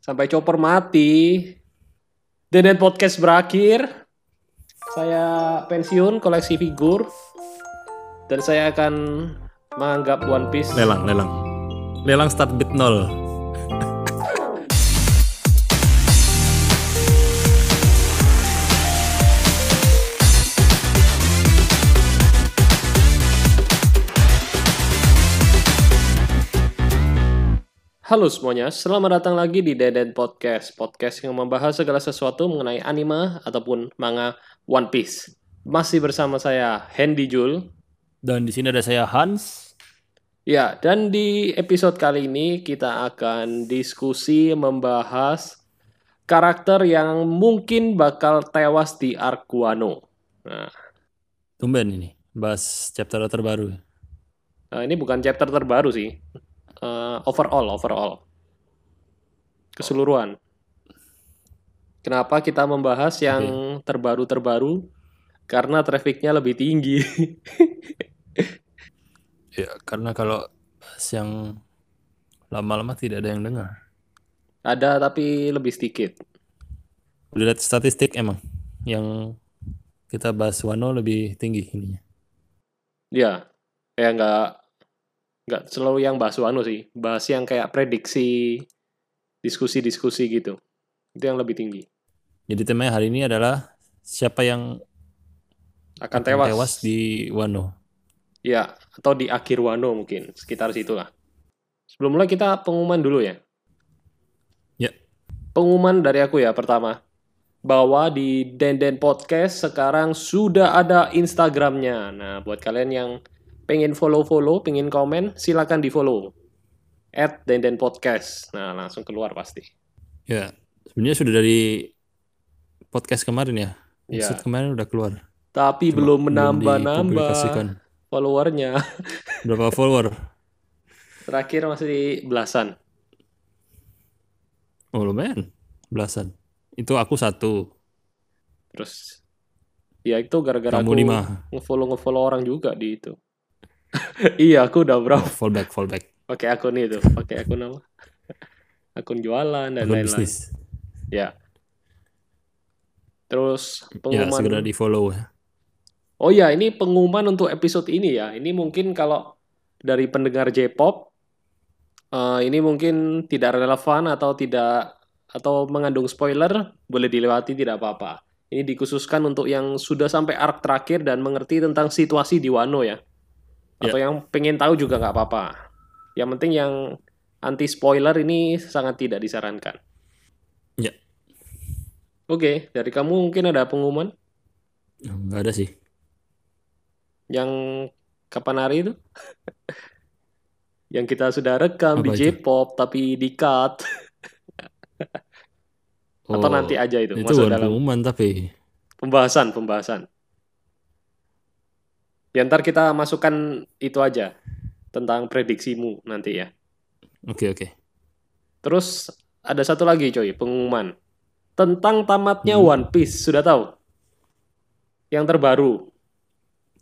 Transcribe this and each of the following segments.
Sampai chopper mati. Deden podcast berakhir. Saya pensiun koleksi figur. Dan saya akan menganggap One Piece. Lelang, lelang. Lelang start bid nol. Halo semuanya, selamat datang lagi di Deden Podcast. Podcast yang membahas segala sesuatu mengenai anime ataupun manga One Piece. Masih bersama saya, Hendy Jul. Dan di sini ada saya Hans. Ya, dan di episode kali ini kita akan diskusi membahas karakter yang mungkin bakal tewas di arc Wano. Nah, Tumben ini, bahas chapter terbaru. nah, ini bukan chapter terbaru sih. Eh, overall, overall. Keseluruhan. Kenapa kita membahas yang terbaru-terbaru? Karena trafficnya lebih tinggi. Ya, karena kalau yang lama-lama tidak ada yang dengar. Ada tapi lebih sedikit. Lihat statistik emang yang kita bahas Wano lebih tinggi ininya. Ya, ya nggak nggak selalu yang bahas Wano sih, bahas yang kayak prediksi, diskusi-diskusi gitu. Itu yang lebih tinggi. Jadi temanya hari ini adalah siapa yang Akan akan tewas. tewas di Wano. Ya, atau di akhir Wano mungkin, sekitar situlah. Sebelum mulai kita pengumuman dulu ya. Ya. Pengumuman dari aku ya pertama. Bahwa di Denden Podcast sekarang sudah ada Instagramnya. Nah, buat kalian yang pengen follow-follow, pengen komen, silakan di-follow. At Denden Podcast. Nah, langsung keluar pasti. Ya, sebenarnya sudah dari podcast kemarin ya. Ya. Episode kemarin udah keluar. Tapi Cuma belum menambah-nambah followernya. Berapa follower? Terakhir masih belasan. Oh lumayan, belasan. Itu aku satu, Terus ya itu gara-gara aku ngefollow ngefollow orang juga di itu. iya, aku udah berapa Fallback, fallback. pakai akun itu, pakai akun apa? akun jualan dan lain-lain. Ya. Terus Ya, pengumuman. segera di follow ya. Oh ya, ini pengumuman untuk episode ini ya. Ini mungkin kalau dari pendengar J-pop eh, ini mungkin tidak relevan atau tidak atau mengandung spoiler, boleh dilewati tidak apa-apa. Ini dikhususkan untuk yang sudah sampai arc terakhir dan mengerti tentang situasi di Wano ya. Atau yang pengen tahu juga nggak apa-apa. Yang penting yang anti spoiler ini sangat tidak disarankan. Ya. Oke, dari kamu mungkin ada pengumuman Nggak ada sih. yang kapan hari itu? yang kita sudah rekam di Apa itu? J-pop tapi di cut atau Oh, nanti aja itu, itu bukan dalam pengumuman tapi pembahasan pembahasan. Ya ntar kita masukkan itu aja tentang prediksimu nanti ya. oke oke. Terus ada satu lagi coy pengumuman tentang tamatnya Hmm. One Piece sudah tahu? Yang terbaru.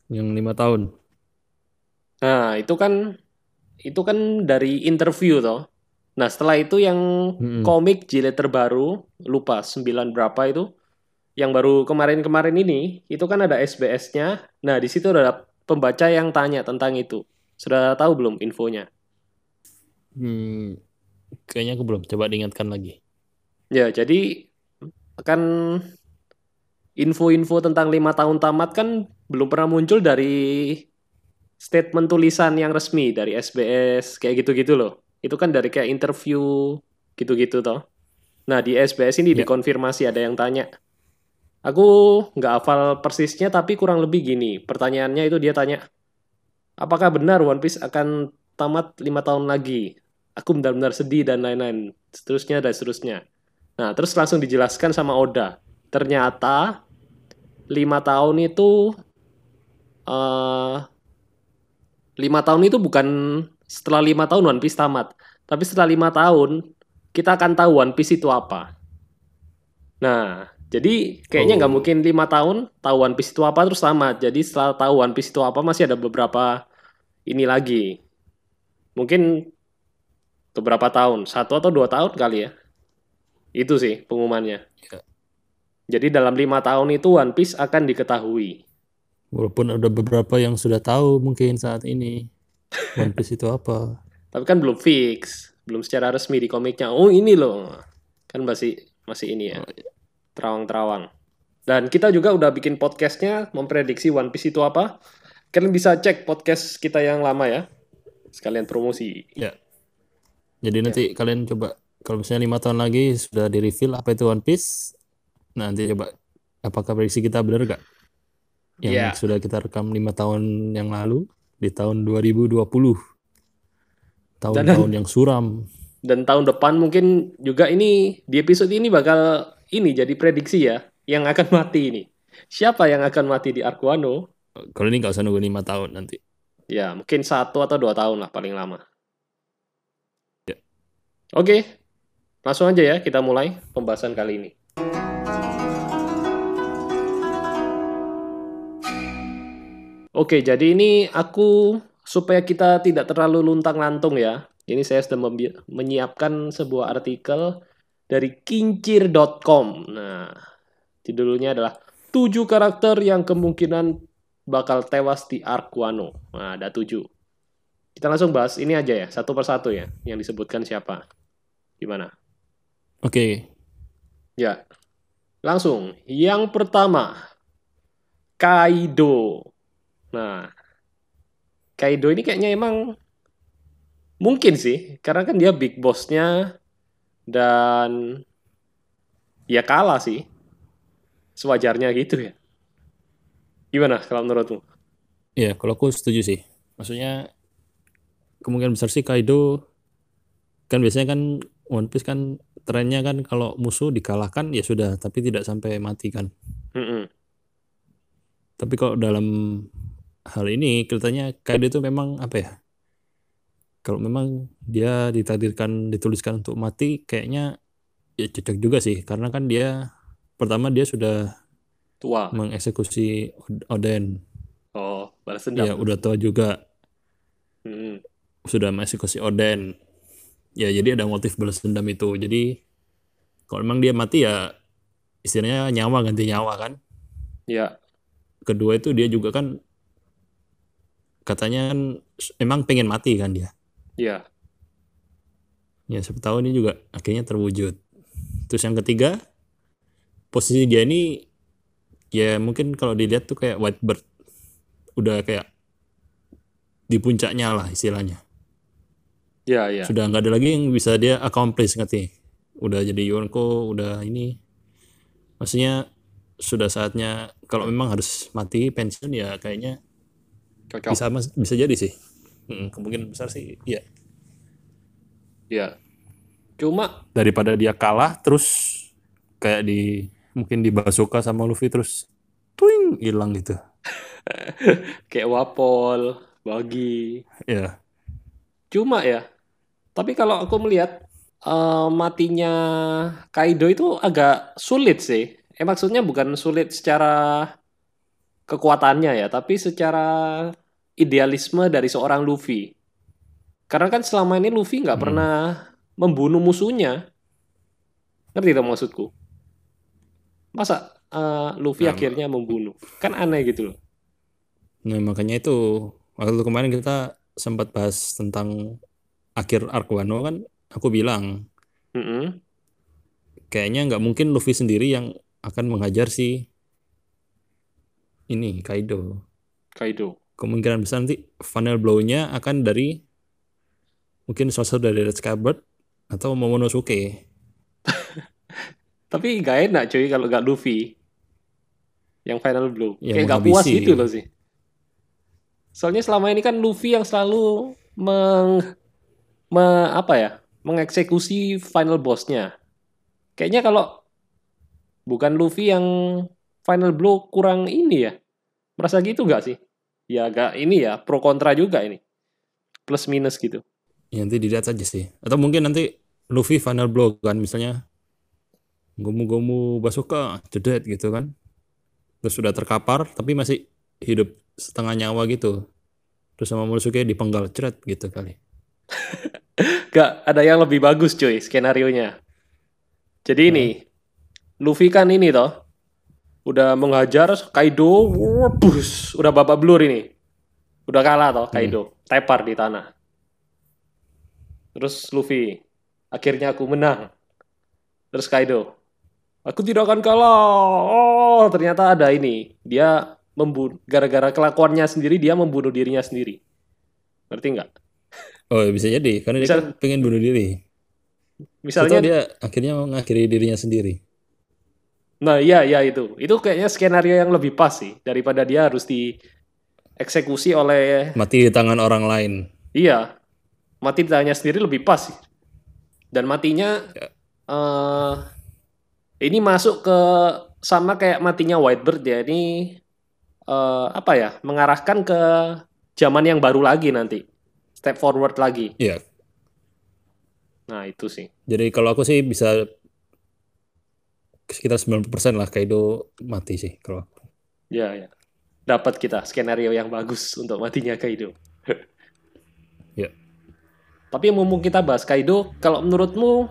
Yang lima tahun. Nah itu kan itu kan dari interview toh. Nah setelah itu yang Mm-mm. komik jilid terbaru lupa 9 berapa itu yang baru kemarin-kemarin ini itu kan ada SBS-nya nah di situ ada pembaca yang tanya tentang itu sudah tahu belum infonya Hmm, kayaknya aku belum. Coba diingatkan lagi. ya jadi kan info-info tentang lima tahun tamat kan belum pernah muncul dari statement tulisan yang resmi dari SBS kayak gitu-gitu loh itu kan dari kayak interview gitu-gitu toh nah di SBS ini Ya. dikonfirmasi ada yang tanya aku nggak hafal persisnya tapi kurang lebih gini. Pertanyaannya itu dia tanya apakah benar One Piece akan tamat lima tahun lagi? Aku benar-benar sedih dan lain-lain. Seterusnya dan seterusnya. Nah terus langsung dijelaskan sama Oda. Ternyata lima tahun itu eh lima tahun itu bukan setelah lima tahun One Piece tamat, tapi setelah lima tahun kita akan tahu One Piece itu apa. Nah, jadi kayaknya nggak Oh. mungkin lima tahun tahu One Piece itu apa terus tamat. Jadi setelah tahu One Piece itu apa masih ada beberapa ini lagi. Mungkin beberapa tahun, satu atau dua tahun kali ya. Itu sih pengumumannya. Ya. Jadi dalam lima tahun itu One Piece akan diketahui. Walaupun ada beberapa yang sudah tahu mungkin saat ini One Piece itu apa. Tapi kan belum fix, belum secara resmi di komiknya. Oh ini loh, kan masih masih ini ya, terawang-terawang. Dan kita juga udah bikin podcastnya memprediksi One Piece itu apa. Kalian bisa cek podcast kita yang lama ya, sekalian promosi. Ya. Jadi nanti kalian coba kalau misalnya lima tahun lagi sudah di reveal apa itu One Piece, nah, nanti coba apakah prediksi kita benar gak? Yang Ya. sudah kita rekam lima tahun yang lalu di tahun 2020. Tahun-tahun yang suram. Dan tahun depan mungkin juga ini di episode ini bakal ini jadi prediksi ya, yang akan mati ini. Siapa yang akan mati di Arkuano? Kalau ini nggak usah nunggu lima tahun nanti. Ya, mungkin satu atau dua tahun lah paling lama. Ya. Oke, langsung aja ya kita mulai pembahasan kali ini. Oke, jadi ini aku supaya kita tidak terlalu luntang-lantung ya. Ini saya membi- menyiapkan sebuah artikel dari kincir.com. Nah, judulnya adalah 7 karakter yang kemungkinan bakal tewas di Arquano. Nah, ada 7. Kita langsung bahas ini aja ya, satu persatu ya, yang disebutkan siapa. Gimana? Oke, Ya. Langsung, yang pertama Kaido. Nah, Kaido ini kayaknya emang mungkin sih, karena kan dia big boss-nya dan ya kalah sih. Sewajarnya gitu ya. Gimana kalau menurutmu? ya kalau aku setuju sih. Maksudnya kemungkinan besar sih Kaido kan biasanya kan One Piece kan trennya kan kalau musuh dikalahkan ya sudah, tapi tidak sampai mati kan. Mm-mm. Tapi kalau dalam hal ini kelihatannya Kaido itu memang apa ya? Kalau memang dia ditakdirkan dituliskan untuk mati, kayaknya ya cocok juga sih, karena kan dia pertama dia sudah Tua. mengeksekusi Oden, Oh, balas ya dendam. udah tua juga, Mm-mm. sudah mengeksekusi Oden. Ya jadi ada motif balas dendam itu. Jadi kalau memang dia mati ya istilahnya nyawa ganti nyawa kan. Ya, Kedua itu dia juga kan katanya kan emang pengen mati kan dia. Ya. Ya siapa tahu ini juga akhirnya terwujud. Terus yang ketiga, posisi dia ini ya mungkin kalau dilihat tuh kayak Whitebird. Udah kayak di puncaknya lah istilahnya. Ya, ya. Sudah nggak ada lagi yang bisa dia accomplish ngerti. Udah jadi Yonko, udah ini. Maksudnya sudah saatnya kalau memang harus mati pensiun ya kayaknya Cocok. bisa bisa jadi sih. Mm, kemungkinan besar sih iya. Ya. Cuma daripada dia kalah terus kayak di mungkin di Basoka sama Luffy terus tuing hilang gitu kayak Wapol, Bagi. ya Cuma ya, tapi kalau aku melihat eh, matinya Kaido itu agak sulit sih. Eh maksudnya bukan sulit secara kekuatannya ya, tapi secara idealisme dari seorang Luffy. Karena kan selama ini Luffy nggak Hmm. pernah membunuh musuhnya. Ngerti dong maksudku? Masa eh, Luffy Nah, akhirnya membunuh? Kan aneh gitu loh. nah makanya itu waktu kemarin kita sempat bahas tentang akhir arc Wano kan aku bilang Mm-mm. kayaknya nggak mungkin Luffy sendiri yang akan menghajar si ini Kaido Kaido. Kemungkinan besar nanti final blow-nya akan dari mungkin sosok dari Red Scabbard atau Momonosuke Tapi gak enak cuy kalau gak Luffy. Yang final blow. Ya, Kayak gak puas gitu loh sih. Soalnya selama ini kan Luffy yang selalu meng, me- apa ya, mengeksekusi final bossnya. Kayaknya kalau bukan Luffy yang final blow kurang ini ya. Merasa gitu nggak sih? Ya agak ini ya, pro kontra juga ini. Plus minus gitu. Ya, nanti dilihat aja sih. Atau mungkin nanti Luffy final blow kan misalnya gomu-gomu Basoka jedet gitu kan. Terus sudah terkapar tapi masih hidup setengah nyawa gitu. Terus sama Momonosuke dipenggal ceret gitu kali. Gak ada yang lebih bagus cuy skenario nya. Jadi ini Luffy kan ini toh udah menghajar Kaido, bus, udah babak belur ini. Udah kalah toh Kaido, tepar di tanah. Terus Luffy, akhirnya aku menang. Terus Kaido, aku tidak akan kalah. Oh, ternyata ada ini. Dia membunuh gara-gara kelakuannya sendiri dia membunuh dirinya sendiri. Ngerti nggak? Oh bisa jadi karena dia Bisa- kan pengen bunuh diri. Misalnya Atau dia akhirnya mengakhiri dirinya sendiri. Nah, iya, iya itu. Itu kayaknya skenario yang lebih pas sih daripada dia harus dieksekusi oleh Mati di tangan orang lain. iya. Mati di tangannya sendiri lebih pas sih. Dan matinya Ya. eh ini masuk ke sama kayak matinya Whitebird ya. Ini eh apa ya? Mengarahkan ke zaman yang baru lagi nanti. Step forward lagi. Iya. Nah, itu sih. Jadi kalau aku sih bisa sekitar 90% lah Kaido mati sih kalau aku. Ya, ya. Dapat kita skenario yang bagus untuk matinya Kaido. Ya. Tapi mumpung kita bahas Kaido, kalau menurutmu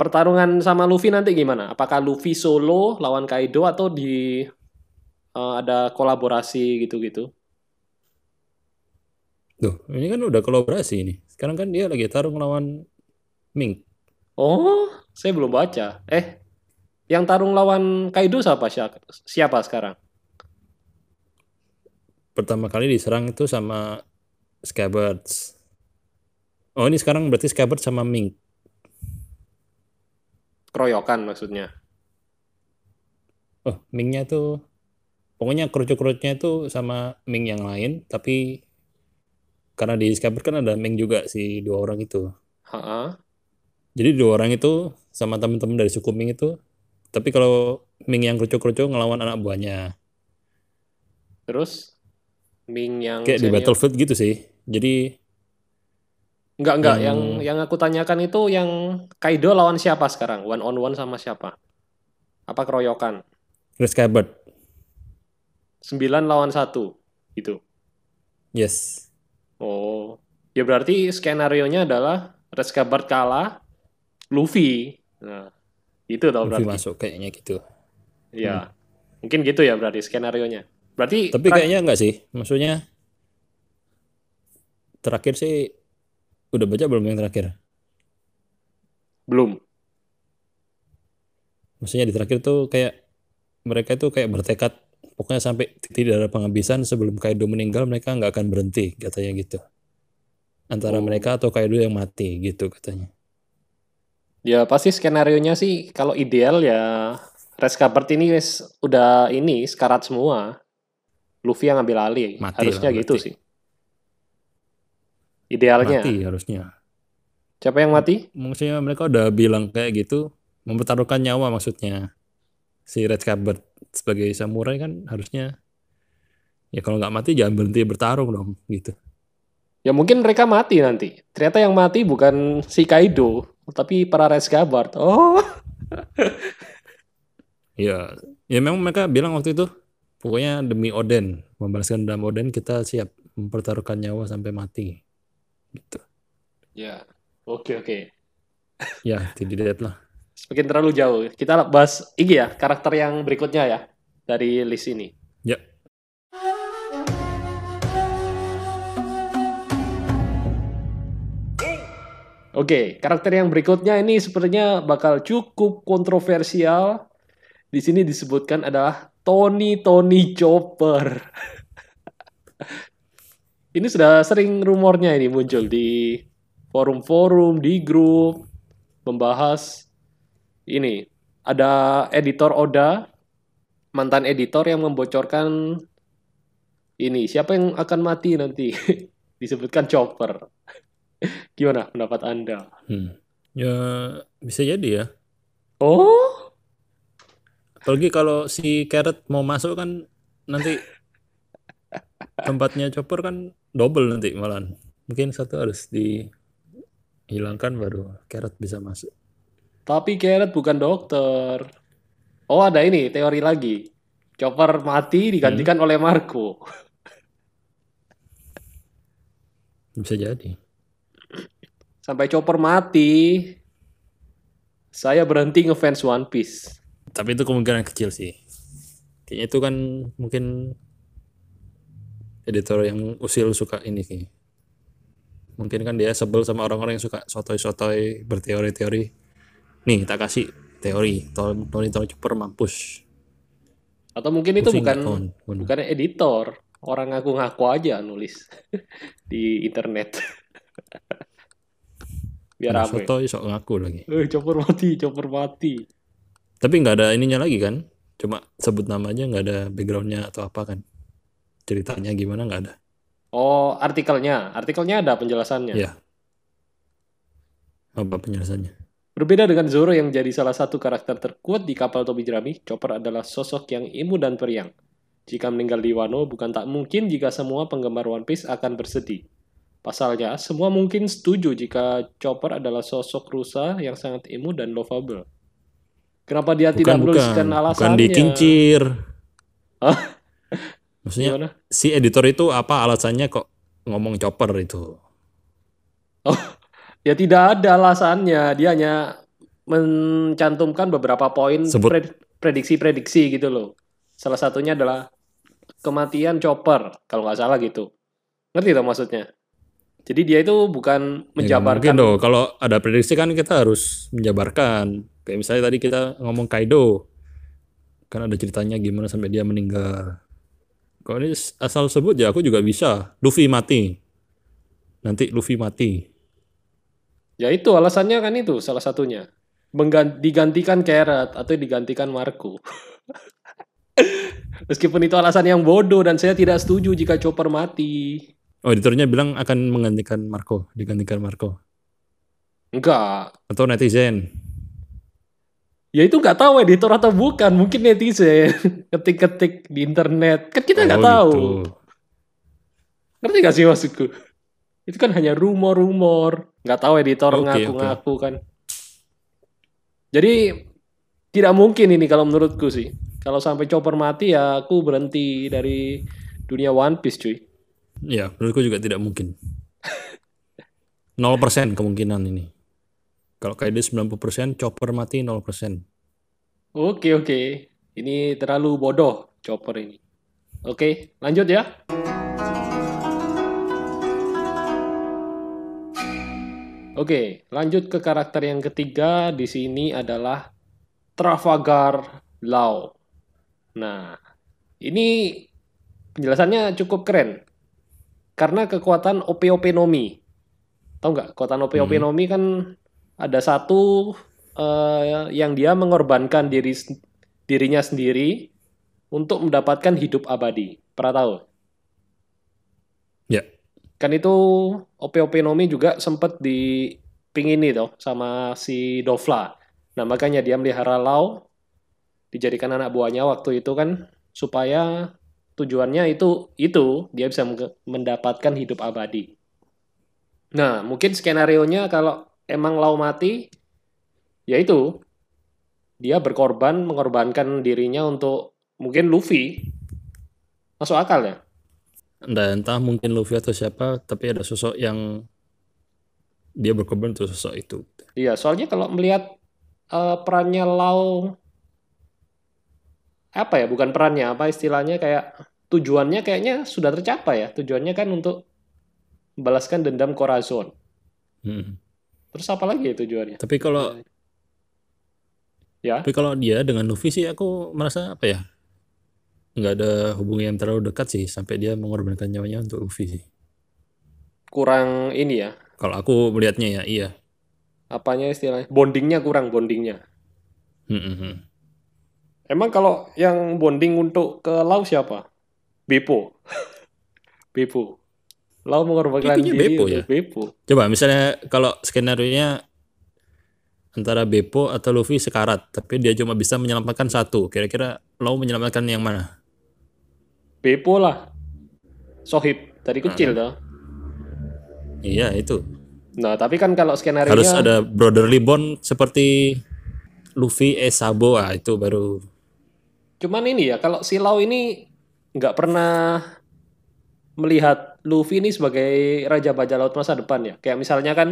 pertarungan sama Luffy nanti gimana? Apakah Luffy solo lawan Kaido atau di eh, ada kolaborasi gitu-gitu? Duh, ini kan udah kolaborasi ini. Sekarang kan dia lagi tarung lawan Ming. Oh, saya belum baca. Eh, yang tarung lawan Kaido siapa siapa sekarang? Pertama kali diserang itu sama Scabbards. Oh, ini sekarang berarti Scabbards sama Ming. Keroyokan maksudnya. Oh, Mingnya tuh pokoknya kerucut-kerucutnya itu sama Ming yang lain, tapi karena di Scabbard kan ada Ming juga si dua orang itu. Ha-ha. Jadi dua orang itu sama teman-teman dari suku Ming itu, tapi kalau Ming yang kerucut-kerucut ngelawan anak buahnya. Terus Ming yang Kayak di senior. Battlefield gitu sih. Jadi Enggak, enggak. Yang... Yang- yang aku tanyakan itu yang Kaido lawan siapa sekarang? One on one sama siapa? Apa keroyokan? Red Scabbard, 9 lawan 1 gitu. yes. Oh. Ya berarti skenario-nya adalah Red Scabbard kalah, Luffy. Nah, itu tau berarti. masuk kayaknya gitu. Ya. Mungkin gitu ya berarti skenario-nya. Berarti Tapi kayaknya enggak sih. Maksudnya terakhir sih udah baca belum yang terakhir? belum. Maksudnya di terakhir tuh kayak mereka itu kayak bertekad pokoknya sampai titik darah penghabisan sebelum Kaido meninggal mereka nggak akan berhenti katanya gitu. Antara Oh. mereka atau Kaido yang mati gitu katanya. Ya pasti skenario-nya sih kalau ideal ya Red Scabbard ini wes udah ini sekarat semua. Luffy yang ngambil alih. Mati Harusnya lah, gitu berarti. sih. Idealnya. Mati harusnya. Siapa yang mati? Maksudnya mereka udah bilang kayak gitu mempertaruhkan nyawa maksudnya. Si Red Scabbard sebagai samurai kan harusnya ya kalau nggak mati jangan berhenti bertarung dong gitu. Ya mungkin mereka mati nanti. Ternyata yang mati bukan si Kaido, tapi para Red Scabbard. Oh, Ya, ya memang mereka bilang waktu itu pokoknya demi Oden, membalaskan dendam Oden kita siap mempertaruhkan nyawa sampai mati. Gitu. ya. Oke oke. Ya, tidak lah. Semakin terlalu jauh. Kita bahas ini ya karakter yang berikutnya ya dari list ini. Oke, karakter yang berikutnya ini sepertinya bakal cukup kontroversial. Di sini disebutkan adalah Tony Tony Chopper. ini sudah sering rumornya ini muncul di forum-forum, di grup membahas ini. Ada editor Oda, mantan editor yang membocorkan ini siapa yang akan mati nanti. Disebutkan Chopper. Gimana pendapat Anda? Hmm. Ya bisa jadi ya. Oh, Apalagi kalau si Carrot mau masuk kan nanti tempatnya Chopper kan double nanti malahan. Mungkin satu harus dihilangkan baru Carrot bisa masuk. tapi Garrett bukan dokter. Oh, ada ini teori lagi. Chopper mati digantikan oleh Marco. Bisa jadi. Sampai Chopper mati, Saya berhenti ngefans One Piece. Tapi itu kemungkinan kecil sih. Kayaknya itu kan mungkin editor yang usil suka ini sih. Mungkin kan dia sebel sama orang-orang yang suka sotoy-sotoy berteori-teori. Nih, tak kasih teori. Tony Tony Chopper mampus. Atau mungkin itu Pusing bukan kawan? Waduh. bukan editor, orang ngaku-ngaku aja nulis di internet. Biar Nah, rame. Sotoy sok ngaku lagi. Eh, chopper mati, chopper mati. Tapi nggak ada ininya lagi kan? Cuma sebut namanya nggak ada backgroundnya atau apa kan? Ceritanya gimana nggak ada? Oh, artikelnya. Artikelnya ada penjelasannya. Iya. Apa penjelasannya? Berbeda dengan Zoro yang jadi salah satu karakter terkuat di kapal Tobi Jerami, Chopper adalah sosok yang imut dan periang. Jika meninggal di Wano, bukan tak mungkin jika semua penggemar One Piece akan bersedih. Pasalnya, semua mungkin setuju jika Chopper adalah sosok rusa yang sangat imut dan lovable. Kenapa dia tidak Bukan menuliskan bukan, bukan alasannya? dikincir. Hah? Maksudnya Gimana? si editor itu apa alasannya kok ngomong chopper itu? Ya tidak ada alasannya, dia hanya mencantumkan beberapa poin prediksi-prediksi gitu loh. Salah satunya adalah kematian Chopper, kalau nggak salah gitu. Ngerti dong maksudnya? Jadi dia itu bukan Ya, nggak mungkin menjabarkan. dong. Kalau ada prediksi kan kita harus menjabarkan. Kayak misalnya tadi kita ngomong Kaido. Kan ada ceritanya gimana sampai dia meninggal. Kalau ini asal sebut ya aku juga bisa. Luffy mati. Nanti Luffy mati. Ya itu alasannya kan itu salah satunya. Menggan- digantikan Carrot atau digantikan Marco. Meskipun itu alasan yang bodoh dan saya tidak setuju jika Chopper mati. Oh, editornya bilang akan menggantikan Marco, digantikan Marco. Enggak, Atau netizen. Ya itu nggak tahu editor atau bukan, mungkin netizen ketik-ketik di internet, kan kita nggak Oh, tahu. gitu. Ngerti gak sih maksudku? Itu kan hanya rumor-rumor, nggak tahu editor ngaku-ngaku kan. Jadi tidak mungkin ini kalau menurutku sih. Kalau sampai Chopper mati ya aku berhenti dari dunia One Piece cuy. Ya, menurutku juga tidak mungkin. 0% kemungkinan ini. Kalau Kaido 90%, Chopper mati 0%. Oke oke, ini terlalu bodoh Chopper ini. Oke, lanjut ya. Oke, lanjut ke karakter yang ketiga di sini adalah Trafalgar Law. Nah, ini penjelasannya cukup keren. Karena kekuatan OP-OP Nomi. Tahu nggak? Kekuatan OP-OP Hmm. Nomi kan ada satu eh, yang dia mengorbankan diri dirinya sendiri untuk mendapatkan hidup abadi. Pernah tahu? Ya. Kan itu OP-OP Nomi juga sempat dipingini toh sama si Dofla. Nah, makanya dia melihara Lau dijadikan anak buahnya waktu itu kan supaya tujuannya itu itu dia bisa mendapatkan hidup abadi. Nah, mungkin skenario-nya kalau emang Lau mati ya itu dia berkorban mengorbankan dirinya untuk mungkin Luffy. Masuk akal ya? Entah, entah mungkin Luffy atau siapa, tapi ada sosok yang dia berkorban untuk sosok itu. Iya, soalnya kalau melihat eh, perannya Lau apa ya, bukan perannya, apa istilahnya kayak tujuannya kayaknya sudah tercapai ya. Tujuannya kan untuk membalaskan dendam Corazon. Hmm. Terus apa lagi ya tujuannya? Tapi kalau Ya, tapi kalau dia dengan Luffy sih aku merasa apa ya? nggak ada hubungan yang terlalu dekat sih sampai dia mengorbankan nyawanya untuk Luffy sih. kurang ini ya. Kalau aku melihatnya ya iya. Apanya istilahnya? Bondingnya kurang bondingnya. Hmm, hmm, hmm. Emang kalau yang bonding untuk ke Lau siapa? Beppo. Beppo. Lau mengorbankan diri untuk ya? Beppo. Coba misalnya kalau skenario-nya antara Beppo atau Luffy sekarat, tapi dia cuma bisa menyelamatkan satu. Kira-kira Lau menyelamatkan yang mana? Beppo lah. Sohib dari kecil Hmm. dah. Iya itu. Nah, tapi kan kalau skenario Harus ada brotherly bond seperti Luffy, eh Sabo, ah itu baru. cuman ini ya, kalau si Lau ini nggak pernah melihat Luffy ini sebagai raja bajak laut masa depan ya. Kayak misalnya kan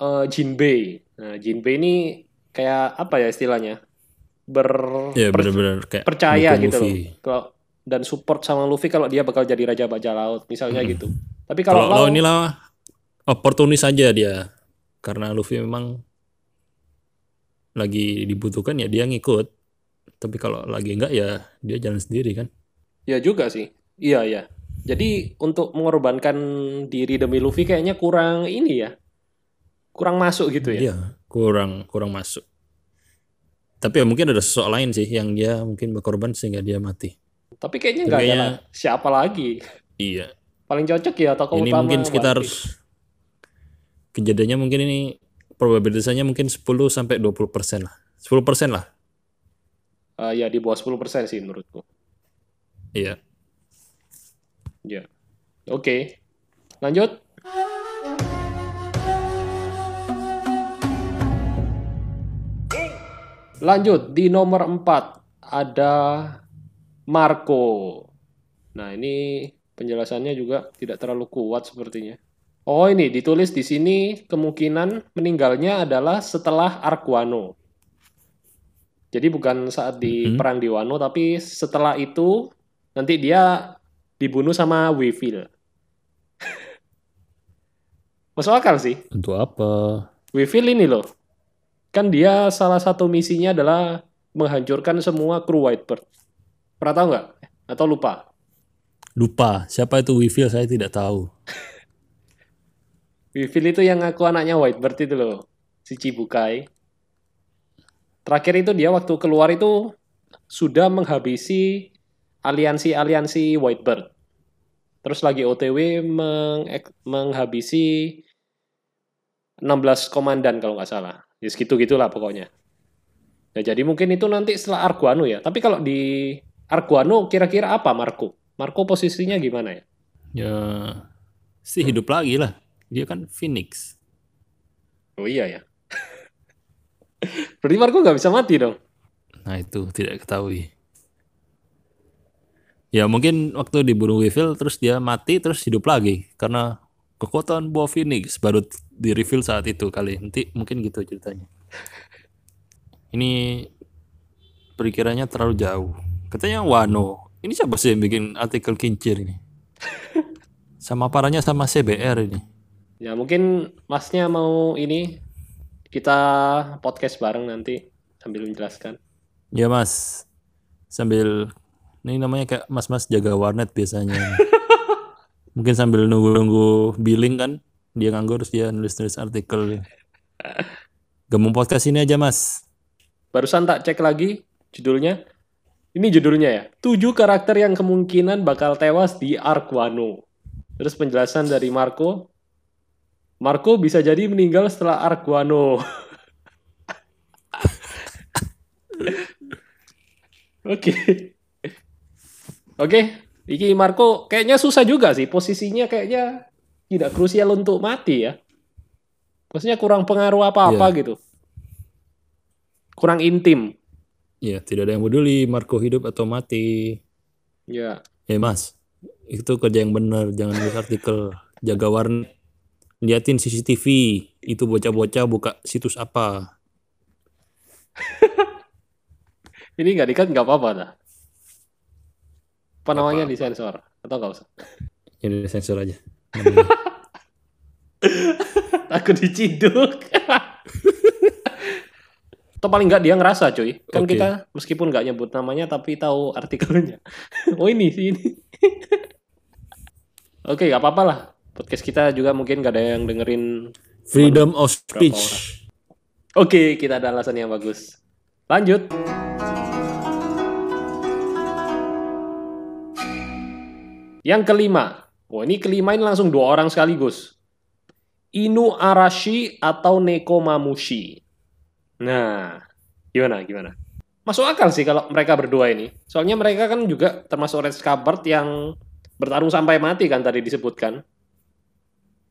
eh, Jinbei. Nah, Jinbei ini kayak apa ya istilahnya ber Ya per- benar-benar kayak percaya gitu loh Luffy. kalau dan support sama Luffy kalau dia bakal jadi raja bajak laut misalnya Mm-mm. gitu tapi kalau Kalau Lau Lau inilah oportunis saja dia. Karena Luffy memang lagi dibutuhkan ya dia ngikut. Tapi kalau lagi enggak ya dia jalan sendiri kan. ya juga sih iya ya jadi untuk mengorbankan diri demi Luffy kayaknya kurang ini ya kurang masuk gitu ya Iya, kurang kurang masuk. Tapi ya mungkin ada sosok lain sih yang dia mungkin berkorban sehingga dia mati. tapi kayaknya nggak ada lah. siapa lagi Iya. paling cocok ya tokoh ini utama mungkin sekitar kejadiannya mungkin ini probabilitasnya mungkin 10 sampai 20 persen lah. 10 persen lah. Eh, ya di bawah 10% sih menurutku Iya. ya oke lanjut Lanjut di nomor 4 ada Marco. Nah, ini penjelasannya juga tidak terlalu kuat sepertinya. Oh, ini ditulis di sini kemungkinan meninggalnya adalah setelah Arc Wano. Jadi bukan saat di Mhm. perang di Wano tapi setelah itu nanti dia dibunuh sama Weevil. Masuk akal sih. Untuk apa? Weevil ini loh. Kan dia salah satu misinya adalah menghancurkan semua kru Whitebird. Pernah tahu nggak? Atau lupa? Lupa. Siapa itu Weevil saya tidak tahu. Weevil itu yang ngaku anaknya Whitebird itu loh. Si Chibukai. Terakhir itu dia waktu keluar itu sudah menghabisi aliansi-aliansi Whitebird. Terus lagi OTW meng- menghabisi 16 komandan kalau nggak salah. Ya segitu-gitulah pokoknya. Nah, jadi mungkin itu nanti setelah Arguano ya. Tapi kalau di Arguano kira-kira apa Marco? Marco posisinya gimana ya? Ya sih hidup lagi lah. Dia kan Phoenix. Oh iya ya. Berarti Marco nggak bisa mati dong. Nah itu tidak ketahui. Ya mungkin waktu dibunuh Weevil terus dia mati terus hidup lagi karena kekuatan buah Phoenix baru di reveal saat itu kali. Nanti mungkin gitu ceritanya. Ini perikirannya terlalu jauh. Katanya Wano. Ini siapa sih yang bikin artikel kincir ini? Sama parahnya sama CBR ini. Ya mungkin masnya mau ini kita podcast bareng nanti sambil menjelaskan. Ya mas, sambil ini namanya kayak mas-mas jaga warnet biasanya. Mungkin sambil nunggu-nunggu billing kan, dia nganggur terus dia nulis-nulis artikel. Gabung podcast ini aja mas. Barusan tak cek lagi judulnya. Ini judulnya ya. Tujuh karakter yang kemungkinan bakal tewas di Arc Wano. Terus penjelasan dari Marco. Marco bisa jadi meninggal setelah Arc Wano. Oke. Oke, iki Marco kayaknya susah juga sih posisinya kayaknya tidak krusial untuk mati ya. Maksudnya kurang pengaruh apa-apa Iya. gitu. Kurang intim. Ya tidak ada yang peduli Marco hidup atau mati. Ya, Eh mas, itu kerja yang benar, jangan nulis artikel. Jaga warnet, liatin CCTV. Itu bocah-bocah buka situs apa? ini nggak dikat nggak apa-apa dah. Apa namanya apa-apa. disensor atau nggak usah? Ini sensor aja. Takut diciduk. Atau paling nggak dia ngerasa cuy. Kan Oke. kita meskipun nggak nyebut namanya tapi tahu artikelnya. oh ini sih ini. Oke, nggak apa-apa lah. Podcast kita juga mungkin nggak ada yang dengerin. Freedom of speech. Oke, kita ada alasan yang bagus. Lanjut. Yang kelima. Wah, ini kelima ini langsung dua orang sekaligus. Inu Arashi atau Neko Mamushi. Nah, gimana gimana? Masuk akal sih kalau mereka berdua ini. Soalnya mereka kan juga termasuk Red Scabbard yang bertarung sampai mati kan tadi disebutkan.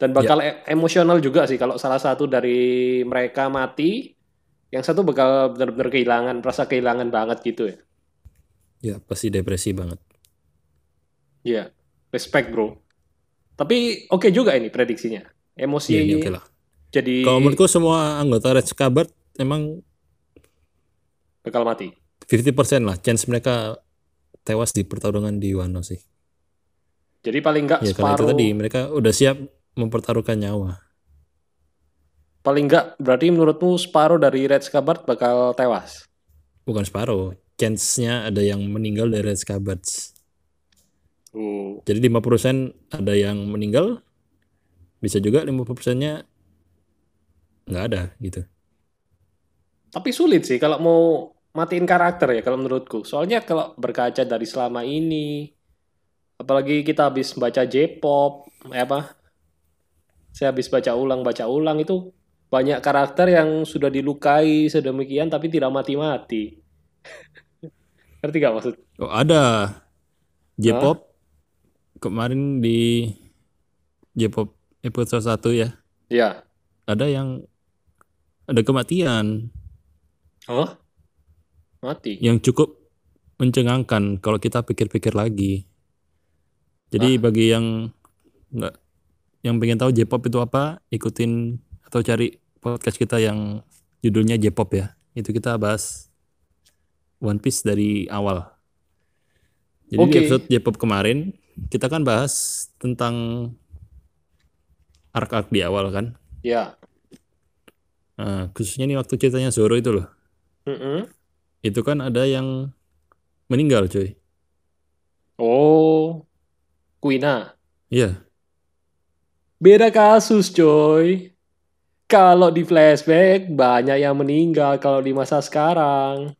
Dan bakal e- emosional juga sih kalau salah satu dari mereka mati, yang satu bakal benar-benar kehilangan, merasa kehilangan banget gitu ya. Ya pasti depresi banget. Iya, respect bro. Tapi oke juga ini prediksinya. Emosi Iya, ini oke lah. jadi Kalau menurutku semua anggota Red Scabbard emang bakal mati. 50% lah chance mereka tewas di pertarungan di Wano sih. Jadi paling nggak Ya karena itu separuh, tadi mereka udah siap mempertaruhkan nyawa. paling nggak berarti menurutmu separuh dari Red Scabbard bakal tewas. Bukan separuh. Chance-nya ada yang meninggal dari Red Scabbards. Uh, Jadi 50% ada yang meninggal, bisa juga 50%-nya nggak ada gitu. Tapi sulit sih kalau mau matiin karakter ya kalau menurutku. Soalnya kalau berkaca dari selama ini, apalagi kita habis baca J-pop, eh apa? Saya habis baca ulang baca ulang itu banyak karakter yang sudah dilukai sedemikian tapi tidak mati-mati. Ngerti gak maksud? Oh ada J-pop kemarin di J-pop episode 1 ya, Ya. ada yang ada kematian Oh? Mati. yang cukup mencengangkan kalau kita pikir-pikir lagi. Jadi bagi yang nggak yang pengen tahu J-pop itu apa, ikutin atau cari podcast kita yang judulnya J-pop ya. Itu kita bahas One Piece dari awal. Jadi di Oke. episode J-pop kemarin kita kan bahas tentang arc-arc di awal kan. Ya. Nah, khususnya nih waktu ceritanya Zoro itu loh. Mm-mm. Itu kan ada yang meninggal cuy. Oh. Kuina. Iya. Beda kasus, coy. Kalau di flashback, banyak yang meninggal. Kalau di masa sekarang,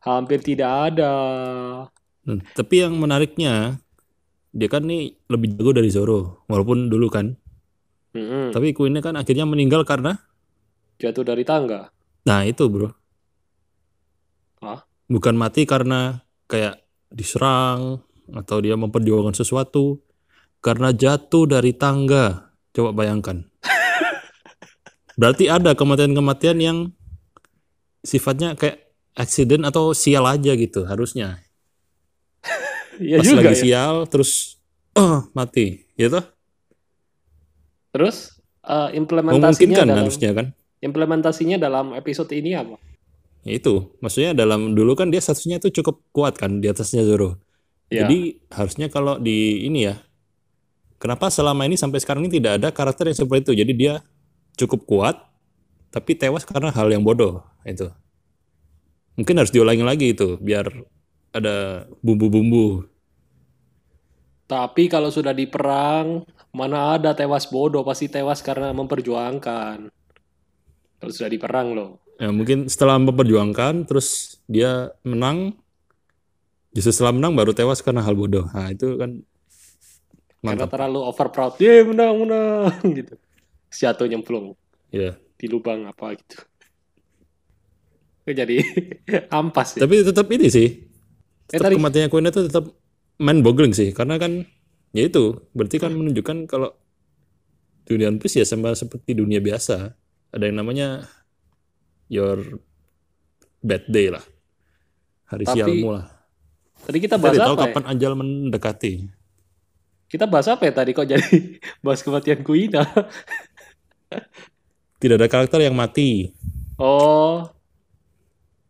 hampir tidak ada. Nah, tapi yang menariknya dia kan nih lebih jago dari Zoro walaupun dulu kan. Mm-mm. Tapi Queen kan akhirnya meninggal karena Jatuh dari tangga. nah itu bro. Hah? Bukan mati karena kayak diserang atau dia memperjuangkan sesuatu karena jatuh dari tangga. Coba bayangkan. Berarti ada kematian-kematian yang sifatnya kayak accident atau sial aja gitu harusnya. Iya Pas juga lagi ya. sial terus oh, mati, gitu. Terus, eh, implementasinya dalam, harusnya kan. implementasinya dalam episode ini apa? Ya itu, maksudnya dalam dulu kan dia statusnya itu cukup kuat kan di atasnya Zoro. Ya. Jadi harusnya kalau di ini ya, kenapa selama ini sampai sekarang ini tidak ada karakter yang seperti itu? Jadi dia cukup kuat, tapi tewas karena hal yang bodoh itu. Mungkin harus diulangi lagi itu, biar ada bumbu-bumbu. Tapi kalau sudah di perang, mana ada tewas bodoh, pasti tewas karena memperjuangkan. Kalau sudah di perang loh. Ya mungkin setelah memperjuangkan, terus dia menang, justru setelah menang baru tewas karena hal bodoh. Nah itu kan Karena mantap. terlalu over proud. Ye, menang, menang. gitu. Jatuh nyemplung Ya. di lubang apa gitu. Itu Jadi ampas ya. Tapi tetap ini sih. Eh, Tetap tadi- kematiannya Queen itu tetap mind boggling sih. Karena kan ya itu berarti kan menunjukkan kalau dunia One Piece ya sama seperti dunia biasa. Ada yang namanya your bad day lah. Hari Tapi sialmu lah. Tadi kita Kita bahas tahu ya? kapan ajal mendekati. Kita bahas apa ya tadi kok jadi bahas kematian Kuina? Tidak ada karakter yang mati. Oh,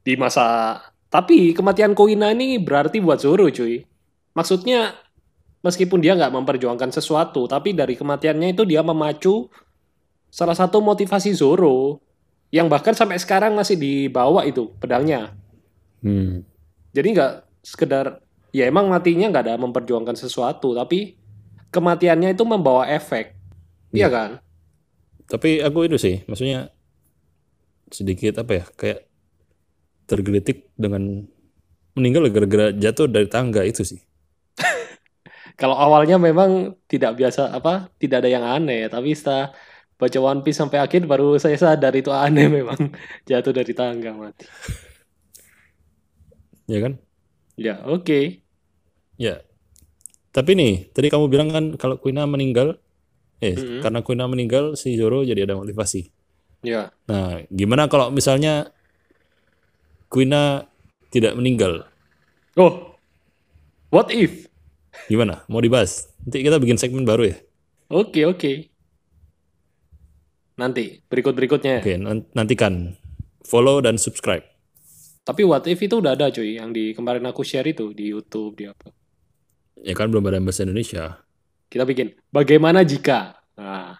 di masa. Tapi kematian Kuina ini berarti buat Zoro, cuy. Maksudnya, meskipun dia nggak memperjuangkan sesuatu, tapi dari kematiannya itu dia memacu salah satu motivasi Zoro, yang bahkan sampai sekarang masih dibawa itu pedangnya. Hmm. Jadi nggak sekedar, ya emang matinya nggak ada memperjuangkan sesuatu, tapi kematiannya itu membawa efek. Iya kan? Tapi aku itu sih, maksudnya sedikit apa ya, kayak tergelitik dengan meninggal gara-gara jatuh dari tangga itu sih. Kalau awalnya memang tidak biasa apa, tidak ada yang aneh, tapi setelah baca One Piece sampai akhir baru saya sadar itu aneh memang jatuh dari tangga mati. Ya kan? Ya, oke. Ya. Tapi nih, tadi kamu bilang kan kalau Kuina meninggal, eh Mm-mm. karena Kuina meninggal si Zoro jadi ada motivasi. Ya. Nah, gimana kalau misalnya Kuina tidak meninggal? Oh. What if? Gimana? Mau dibahas? Nanti kita bikin segmen baru ya. Oke, oke. Nanti berikut-berikutnya. Oke, nan- nantikan. Follow dan subscribe. Tapi what if itu udah ada cuy, yang di kemarin aku share itu di YouTube di apa. Ya kan belum ada bahasa Indonesia. Kita bikin bagaimana jika. Nah,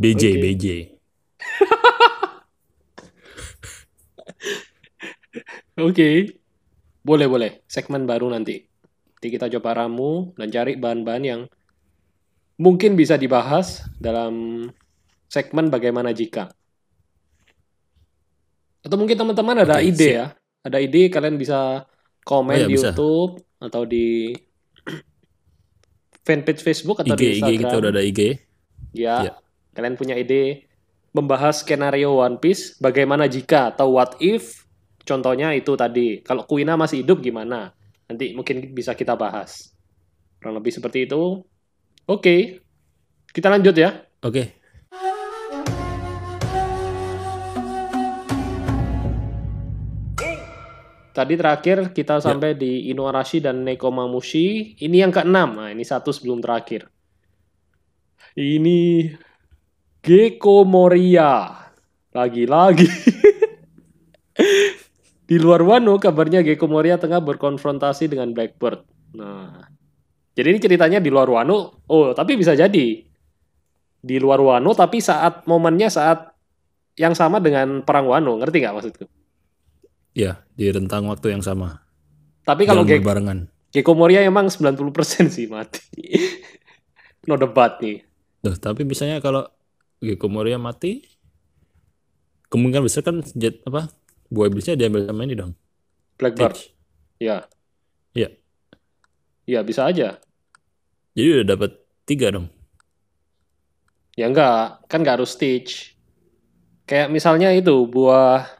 BJ, Oke. BJ. Oke. Boleh, boleh. Segmen baru nanti. Nanti kita coba ramu dan cari bahan-bahan yang mungkin bisa dibahas dalam segmen bagaimana jika. Atau mungkin teman-teman ada Oke, ide siap. ya. Ada ide kalian bisa komen Oh ya, di bisa. YouTube atau di fanpage Facebook atau IG, di IG Instagram. kita udah ada IG. Ya, Iya. kalian punya ide membahas skenario One Piece, bagaimana jika atau what if? Contohnya itu tadi, kalau Kuina masih hidup gimana? Nanti mungkin bisa kita bahas. Kurang lebih seperti itu. Oke, kita lanjut ya. Oke. Tadi terakhir Ya. kita sampai di Inuarashi dan Nekomamushi. Ini yang keenam. Nah, ini satu sebelum terakhir. Ini Gecko Moria. Lagi-lagi. di luar Wano, kabarnya Gecko Moria tengah berkonfrontasi dengan Blackbird. Nah, jadi ini ceritanya di luar Wano. Oh, tapi bisa jadi. Di luar Wano, tapi saat momennya saat yang sama dengan perang Wano. Ngerti nggak maksudku? Ya, di rentang waktu yang sama. Tapi kalau Jalan Gecko berbarengan. Gecko Moria emang 90% sih mati. no debat nih. Loh, tapi misalnya kalau Gecko Moria mati, kemungkinan besar kan jet apa? Buah iblisnya diambil sama ini dong. Blackbird. Ya. Iya. Ya bisa aja. Jadi udah dapat tiga dong. Ya enggak, kan nggak harus Stitch. Kayak misalnya itu buah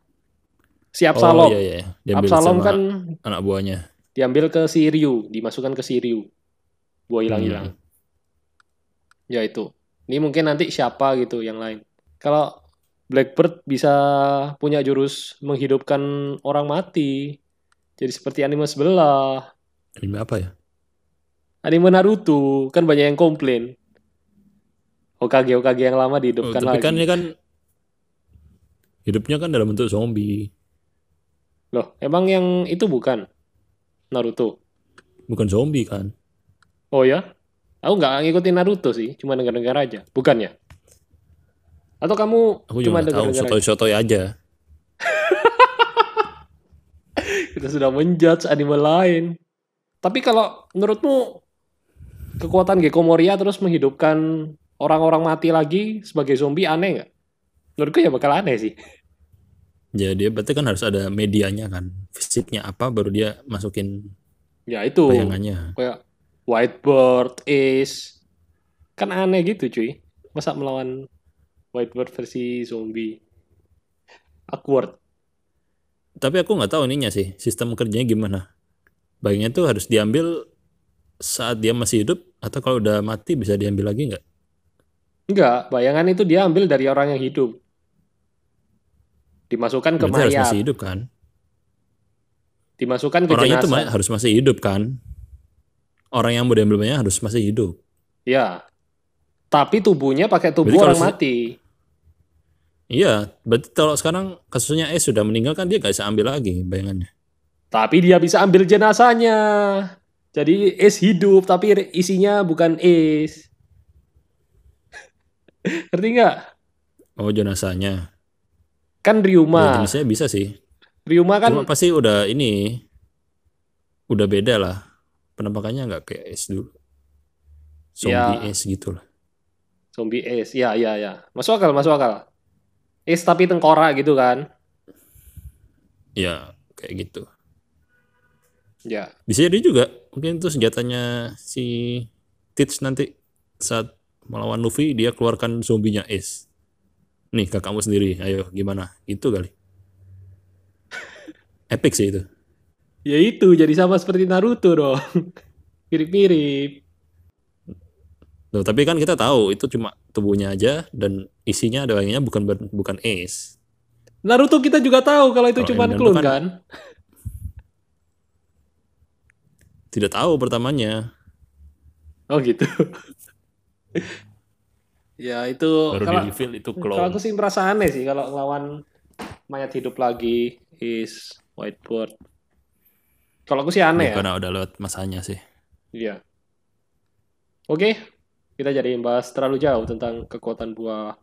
si Absalom. Oh iya iya. Diambil Absalom sama kan anak buahnya. diambil ke si Ryu, dimasukkan ke si Ryu. Buah hilang-hilang. Hmm. Ya itu. Ini mungkin nanti siapa gitu yang lain. Kalau Blackbird bisa punya jurus menghidupkan orang mati. Jadi seperti anime sebelah. Anime apa ya? Anime Naruto kan banyak yang komplain. Hokage Hokage yang lama Oh, dihidupkan tapi lagi. kan ini kan hidupnya kan dalam bentuk zombie, Loh, emang yang itu bukan Naruto? bukan zombie kan? Oh ya? Aku nggak ngikutin Naruto sih, cuma denger-denger aja. Bukan ya? Atau kamu Aku cuma nggak tahu, sotoy-sotoy aja. Kita sudah menjudge anime lain. Tapi kalau menurutmu kekuatan Gecko Moria terus menghidupkan orang-orang mati lagi sebagai zombie aneh nggak? Menurutku ya bakal aneh sih. Ya dia berarti kan harus ada medianya kan, fisiknya apa baru dia masukin Ya itu. bayangannya. kayak Whitebird, Ace. Kan aneh gitu cuy. Masa melawan Whitebird versi zombie. Awkward. Tapi aku nggak tahu ininya sih, sistem kerjanya gimana. Bayangannya tuh harus diambil saat dia masih hidup atau kalau udah mati bisa diambil lagi nggak? Enggak, bayangan itu dia ambil dari orang yang hidup. Dimasukkan ke Berarti harus mayat. masih hidup kan? Dimasukkan ke Orangnya jenazah. ma- harus masih hidup kan? Orang yang diambil bayangan harus masih hidup. Ya. Tapi tubuhnya pakai tubuh Berarti orang mati. Iya, berarti kalau sekarang kasusnya S sudah meninggal kan dia nggak bisa ambil lagi bayangannya. Tapi dia bisa ambil jenazahnya. Jadi Ace hidup, tapi isinya bukan Ace. Ngerti nggak? Oh jenazahnya. Kan Ya, Ryuma. jenisnya bisa sih. Ryuma kan Cuma pasti udah ini udah beda lah. Penampakannya nggak kayak S dulu. Zombie Ya. S gitu lah. zombie Ace. Ya, ya, ya. Masuk akal, masuk akal. Ace tapi tengkorak gitu kan. Ya kayak gitu. Ya. Bisa jadi juga mungkin itu senjatanya si Tits nanti saat melawan Luffy dia keluarkan zombinya Ace. Nih kakakmu sendiri, ayo gimana? Itu kali. Epic sih itu. Ya itu, jadi sama seperti Naruto dong. Mirip-mirip. Loh, tapi kan kita tahu itu cuma tubuhnya aja dan isinya ada bayangannya bukan bukan Ace. Naruto kita juga tahu kalau itu cuma tuh kan- kan. Tidak tahu pertamanya. Oh gitu. ya itu Baru kalau di reveal itu kalau aku clone. sih merasa aneh sih kalau ngelawan mayat hidup lagi is Whitebird. Kalau aku sih aneh ya. Karena udah lewat masanya sih. Iya. Oke, kita jadi bahas terlalu jauh tentang kekuatan buah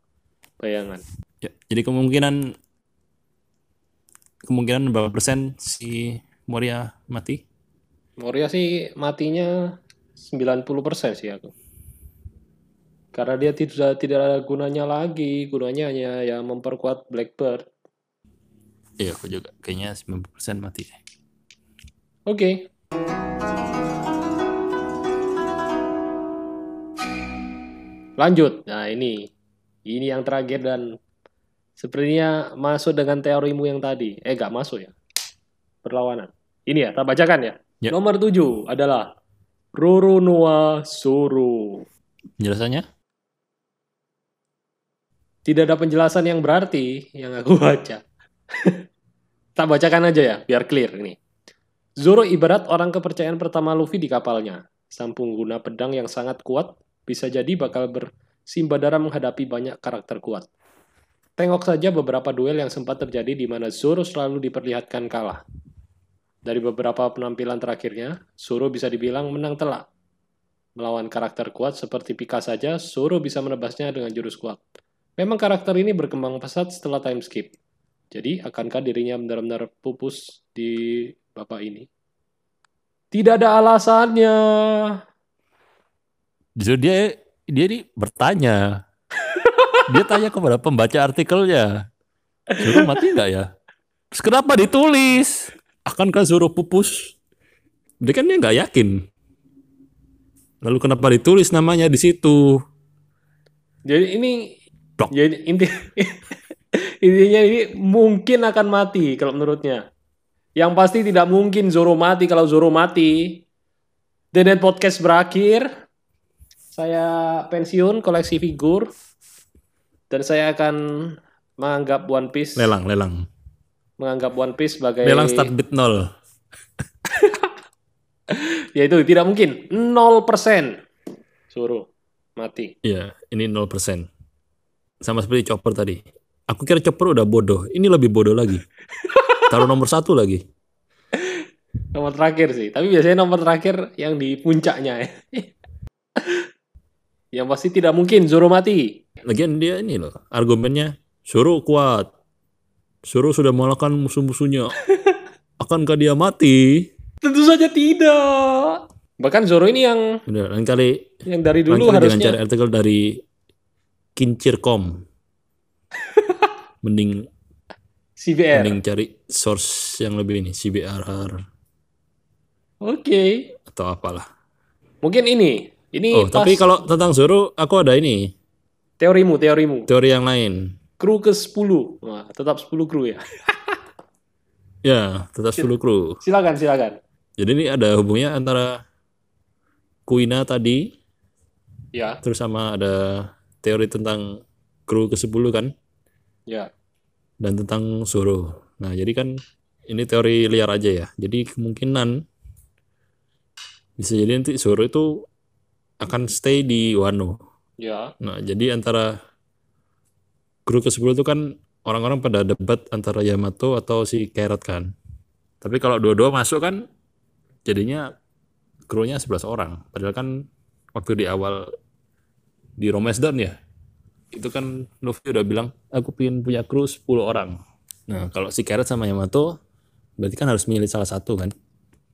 bayangan. Ya, jadi kemungkinan kemungkinan berapa persen si Moria mati? Moria sih matinya 90% sih aku. Karena dia tidak tidak ada gunanya lagi, gunanya hanya ya memperkuat Blackbird. Iya, aku juga kayaknya 90% mati. Oke. Lanjut. Nah, ini ini yang terakhir dan sepertinya masuk dengan teorimu yang tadi. Eh, gak masuk ya. Perlawanan. Ini ya, tak bacakan ya. Ya. Nomor 7 adalah Roro Noa Soro. Tidak ada penjelasan yang berarti yang aku baca. tak bacakan aja ya, biar clear ini. Zoro ibarat orang kepercayaan pertama Luffy di kapalnya. Sang pengguna pedang yang sangat kuat bisa jadi bakal bersimbadara menghadapi banyak karakter kuat. Tengok saja beberapa duel yang sempat terjadi di mana Zoro selalu diperlihatkan kalah. Dari beberapa penampilan terakhirnya, Zoro bisa dibilang menang telak. Melawan karakter kuat seperti Pika saja, Zoro bisa menebasnya dengan jurus kuat. Memang karakter ini berkembang pesat setelah time skip. Jadi, akankah dirinya benar-benar pupus di bapak ini? Tidak ada alasannya. Justru dia dia ini bertanya. dia tanya kepada pembaca artikelnya. Zoro mati nggak ya? Terus kenapa ditulis? Akankah Zoro pupus? Dia kan dia nggak yakin. Lalu kenapa ditulis namanya di situ? Jadi ini Dok. jadi inti intinya ini mungkin akan mati kalau menurutnya. Yang pasti tidak mungkin Zoro mati kalau Zoro mati. Denet podcast berakhir. Saya pensiun koleksi figur dan saya akan menganggap One Piece Lelang, lelang. menganggap One Piece sebagai Lelang start bid nol. yaitu tidak mungkin 0% Zoro mati. Iya, ini 0%. Sama seperti Chopper tadi. Aku kira Chopper udah bodoh. Ini lebih bodoh lagi. Taruh nomor satu lagi. Nomor terakhir sih, tapi biasanya nomor terakhir yang di puncaknya ya. yang pasti tidak mungkin Zoro mati. Lagian dia ini loh, argumennya Zoro kuat. Zoro sudah mengalahkan musuh-musuhnya. Akankah dia mati? Tentu saja tidak. Bahkan Zoro ini yang Udah, lain kali, yang dari dulu harusnya cari artikel dari Kincircom. mending CBR. mending cari source yang lebih ini, CBRR Oke. atau apalah. Mungkin ini. Ini Oh, pas tapi kalau tentang Zoro, aku ada ini, teorimu, teorimu. teori yang lain. Kru ke 10. Wah, tetap 10 kru ya. Ya, tetap 10 kru. Silakan, silakan. Jadi ini ada hubungannya antara Kuina tadi, Ya, terus sama ada teori tentang kru ke-10 kan, ya. dan tentang Zoro. Nah, jadi kan ini teori liar aja ya. Jadi kemungkinan bisa jadi nanti Zoro itu akan stay di Wano. Ya. Nah, jadi antara kru ke-10 itu kan orang-orang pada debat antara Yamato atau si Carrot kan. Tapi kalau dua-dua masuk kan jadinya krunya 11 orang. Padahal kan waktu di awal di Romance Dawn ya, itu kan Luffy udah bilang, aku pengen punya kru 10 orang. Nah, kalau si Carrot sama Yamato, berarti kan harus milih salah satu kan.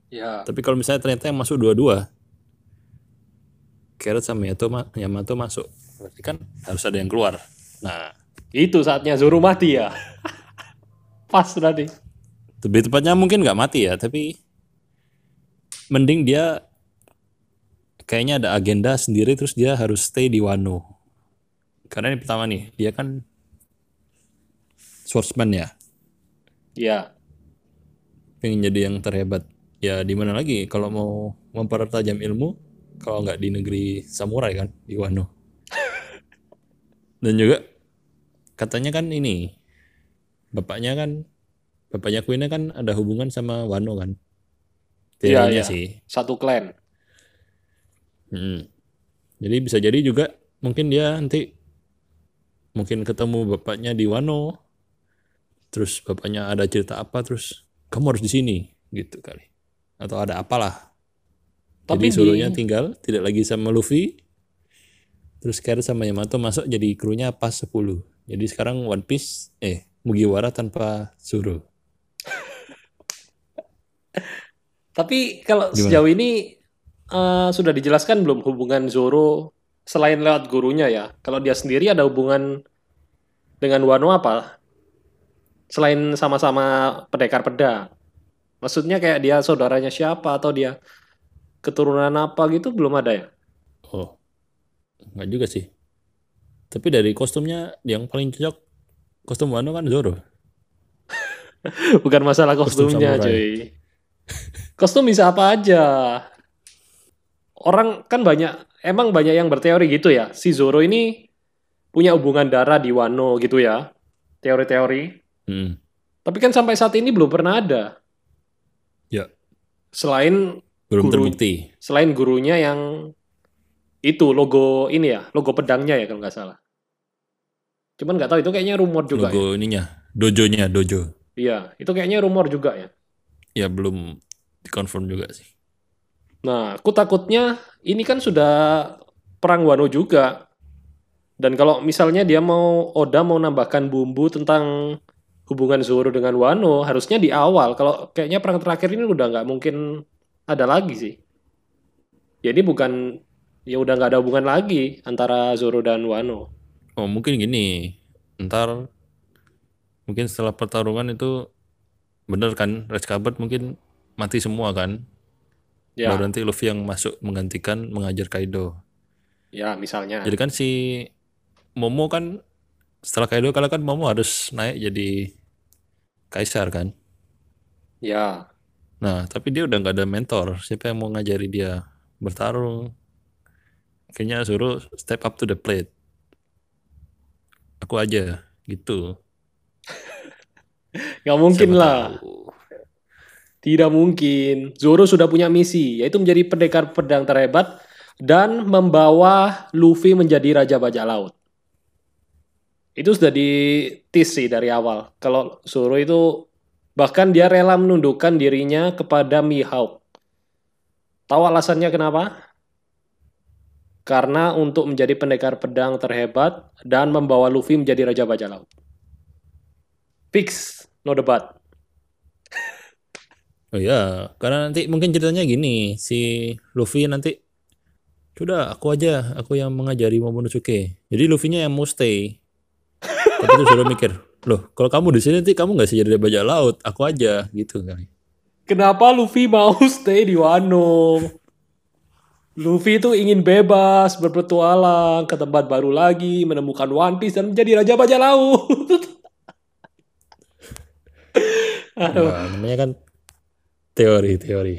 Ya. Tapi kalau misalnya ternyata yang masuk dua-dua, Carrot sama Yamato, ma- Yamato masuk, berarti kan harus ada yang keluar. Nah, Itu saatnya Zoro mati ya. Pas tadi. lebih tepatnya mungkin nggak mati ya, tapi mending dia kayaknya ada agenda sendiri terus dia harus stay di Wano. Karena ini pertama nih, dia kan swordsman ya, Ya. pengen jadi yang terhebat. Ya di mana lagi kalau mau mempertajam ilmu kalau nggak di negeri samurai kan di Wano. Dan juga katanya kan ini bapaknya kan bapaknya Queen kan ada hubungan sama Wano kan. Iya, Teorinya iya. sih. Satu klan. Mm. Jadi bisa jadi juga mungkin dia nanti mungkin ketemu bapaknya di Wano. terus bapaknya ada cerita apa terus kamu harus di sini gitu kali atau ada apalah Tapi jadi di- Zoro-nya tinggal tidak lagi sama Luffy terus Kaido sama Yamato masuk jadi krunya pas 10 jadi sekarang One Piece eh Mugiwara tanpa Zoro Tapi kalau Gimana? sejauh ini eh, sudah dijelaskan belum hubungan Zoro selain lewat gurunya ya? Kalau dia sendiri ada hubungan dengan Wano apa? Selain sama-sama pendekar pedang. Maksudnya kayak dia saudaranya siapa atau dia keturunan apa gitu belum ada ya? oh nggak juga sih tapi dari kostumnya yang paling cocok kostum Wano kan Zoro Bukan masalah Kostum kostumnya, samurai. cuy. Kostum bisa apa aja. Orang kan banyak, emang banyak yang berteori gitu ya. Si Zoro ini punya hubungan darah di Wano gitu ya. Teori-teori. Hmm. Tapi kan sampai saat ini belum pernah ada. Ya. Selain belum Guru- terbukti selain gurunya yang itu logo ini ya, logo pedangnya ya kalau nggak salah. Cuman nggak tahu itu kayaknya rumor juga ya. logo ininya dojonya dojo Iya, itu kayaknya rumor juga ya. ya belum dikonfirm juga sih Nah, aku takutnya ini kan sudah perang Wano juga. Dan kalau misalnya dia mau Oda mau nambahkan bumbu tentang hubungan Zoro dengan Wano, harusnya di awal. Kalau kayaknya perang terakhir ini udah nggak mungkin ada lagi sih. Jadi bukan ya udah nggak ada hubungan lagi antara Zoro dan Wano. oh mungkin gini ntar mungkin setelah pertarungan itu bener kan Red Cabot mungkin mati semua kan Ya, baru nanti Luffy yang masuk menggantikan mengajar Kaido ya misalnya. jadi kan si Momo kan setelah Kaido kalah kan Momo harus naik jadi kaisar kan Ya, Nah, tapi dia udah nggak ada mentor. Siapa yang mau ngajari dia bertarung? Kayaknya suruh step up to the plate. Aku aja, gitu. nggak mungkin Siapa lah. tahu. Tidak mungkin. Zoro sudah punya misi, yaitu menjadi pendekar pedang terhebat dan membawa Luffy menjadi raja bajak laut. Itu sudah ditis sih dari awal. Kalau Zoro itu bahkan dia rela menundukkan dirinya kepada Mihawk. Tahu alasannya kenapa? Karena untuk menjadi pendekar pedang terhebat dan membawa Luffy menjadi raja bajak laut. Fix, no debat. Oh ya, karena nanti mungkin ceritanya gini, si Luffy nanti sudah aku aja, aku yang mengajari Momonosuke. Jadi Luffy-nya yang mau stay. Tapi tuh suruh mikir, loh kalau kamu di sini nanti kamu nggak bisa jadi bajak laut, aku aja gitu kali. Kenapa Luffy mau stay di Wano? Luffy itu ingin bebas, berpetualang ke tempat baru lagi, menemukan One Piece dan menjadi raja bajak laut. Aduh, Wah, namanya kan teori, teori.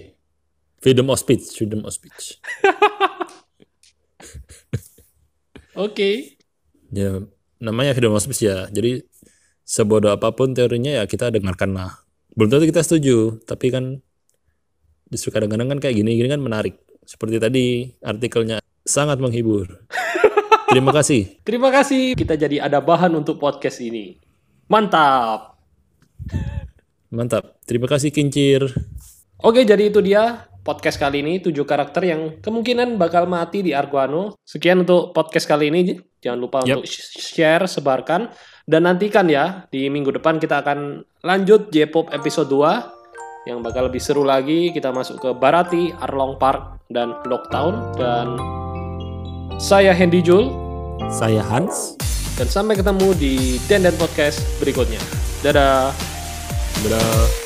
Freedom of speech, freedom of speech. oke. Ya, namanya freedom of speech ya. Jadi sebodoh apa pun teorinya ya kita dengarkan lah. Belum tentu kita setuju, tapi kan justru kadang-kadang kan kayak gini-gini kan menarik. Seperti tadi artikelnya sangat menghibur. Terima kasih. Terima kasih. Kita jadi ada bahan untuk podcast ini. Mantap. Mantap. Terima kasih Kincir. Oke, jadi itu dia podcast kali ini. Tujuh karakter yang kemungkinan bakal mati di Arguano. Sekian untuk podcast kali ini. Jangan lupa Yap. untuk share, sebarkan. Dan nantikan ya, di minggu depan kita akan lanjut J-Pop episode 2. Yang bakal lebih seru lagi. Kita masuk ke Barati, Arlong Park, dan Lockdown. Dan saya Hendy Jul. Saya Hans. Dan sampai ketemu di Denden Podcast berikutnya. Dadah. Dadah.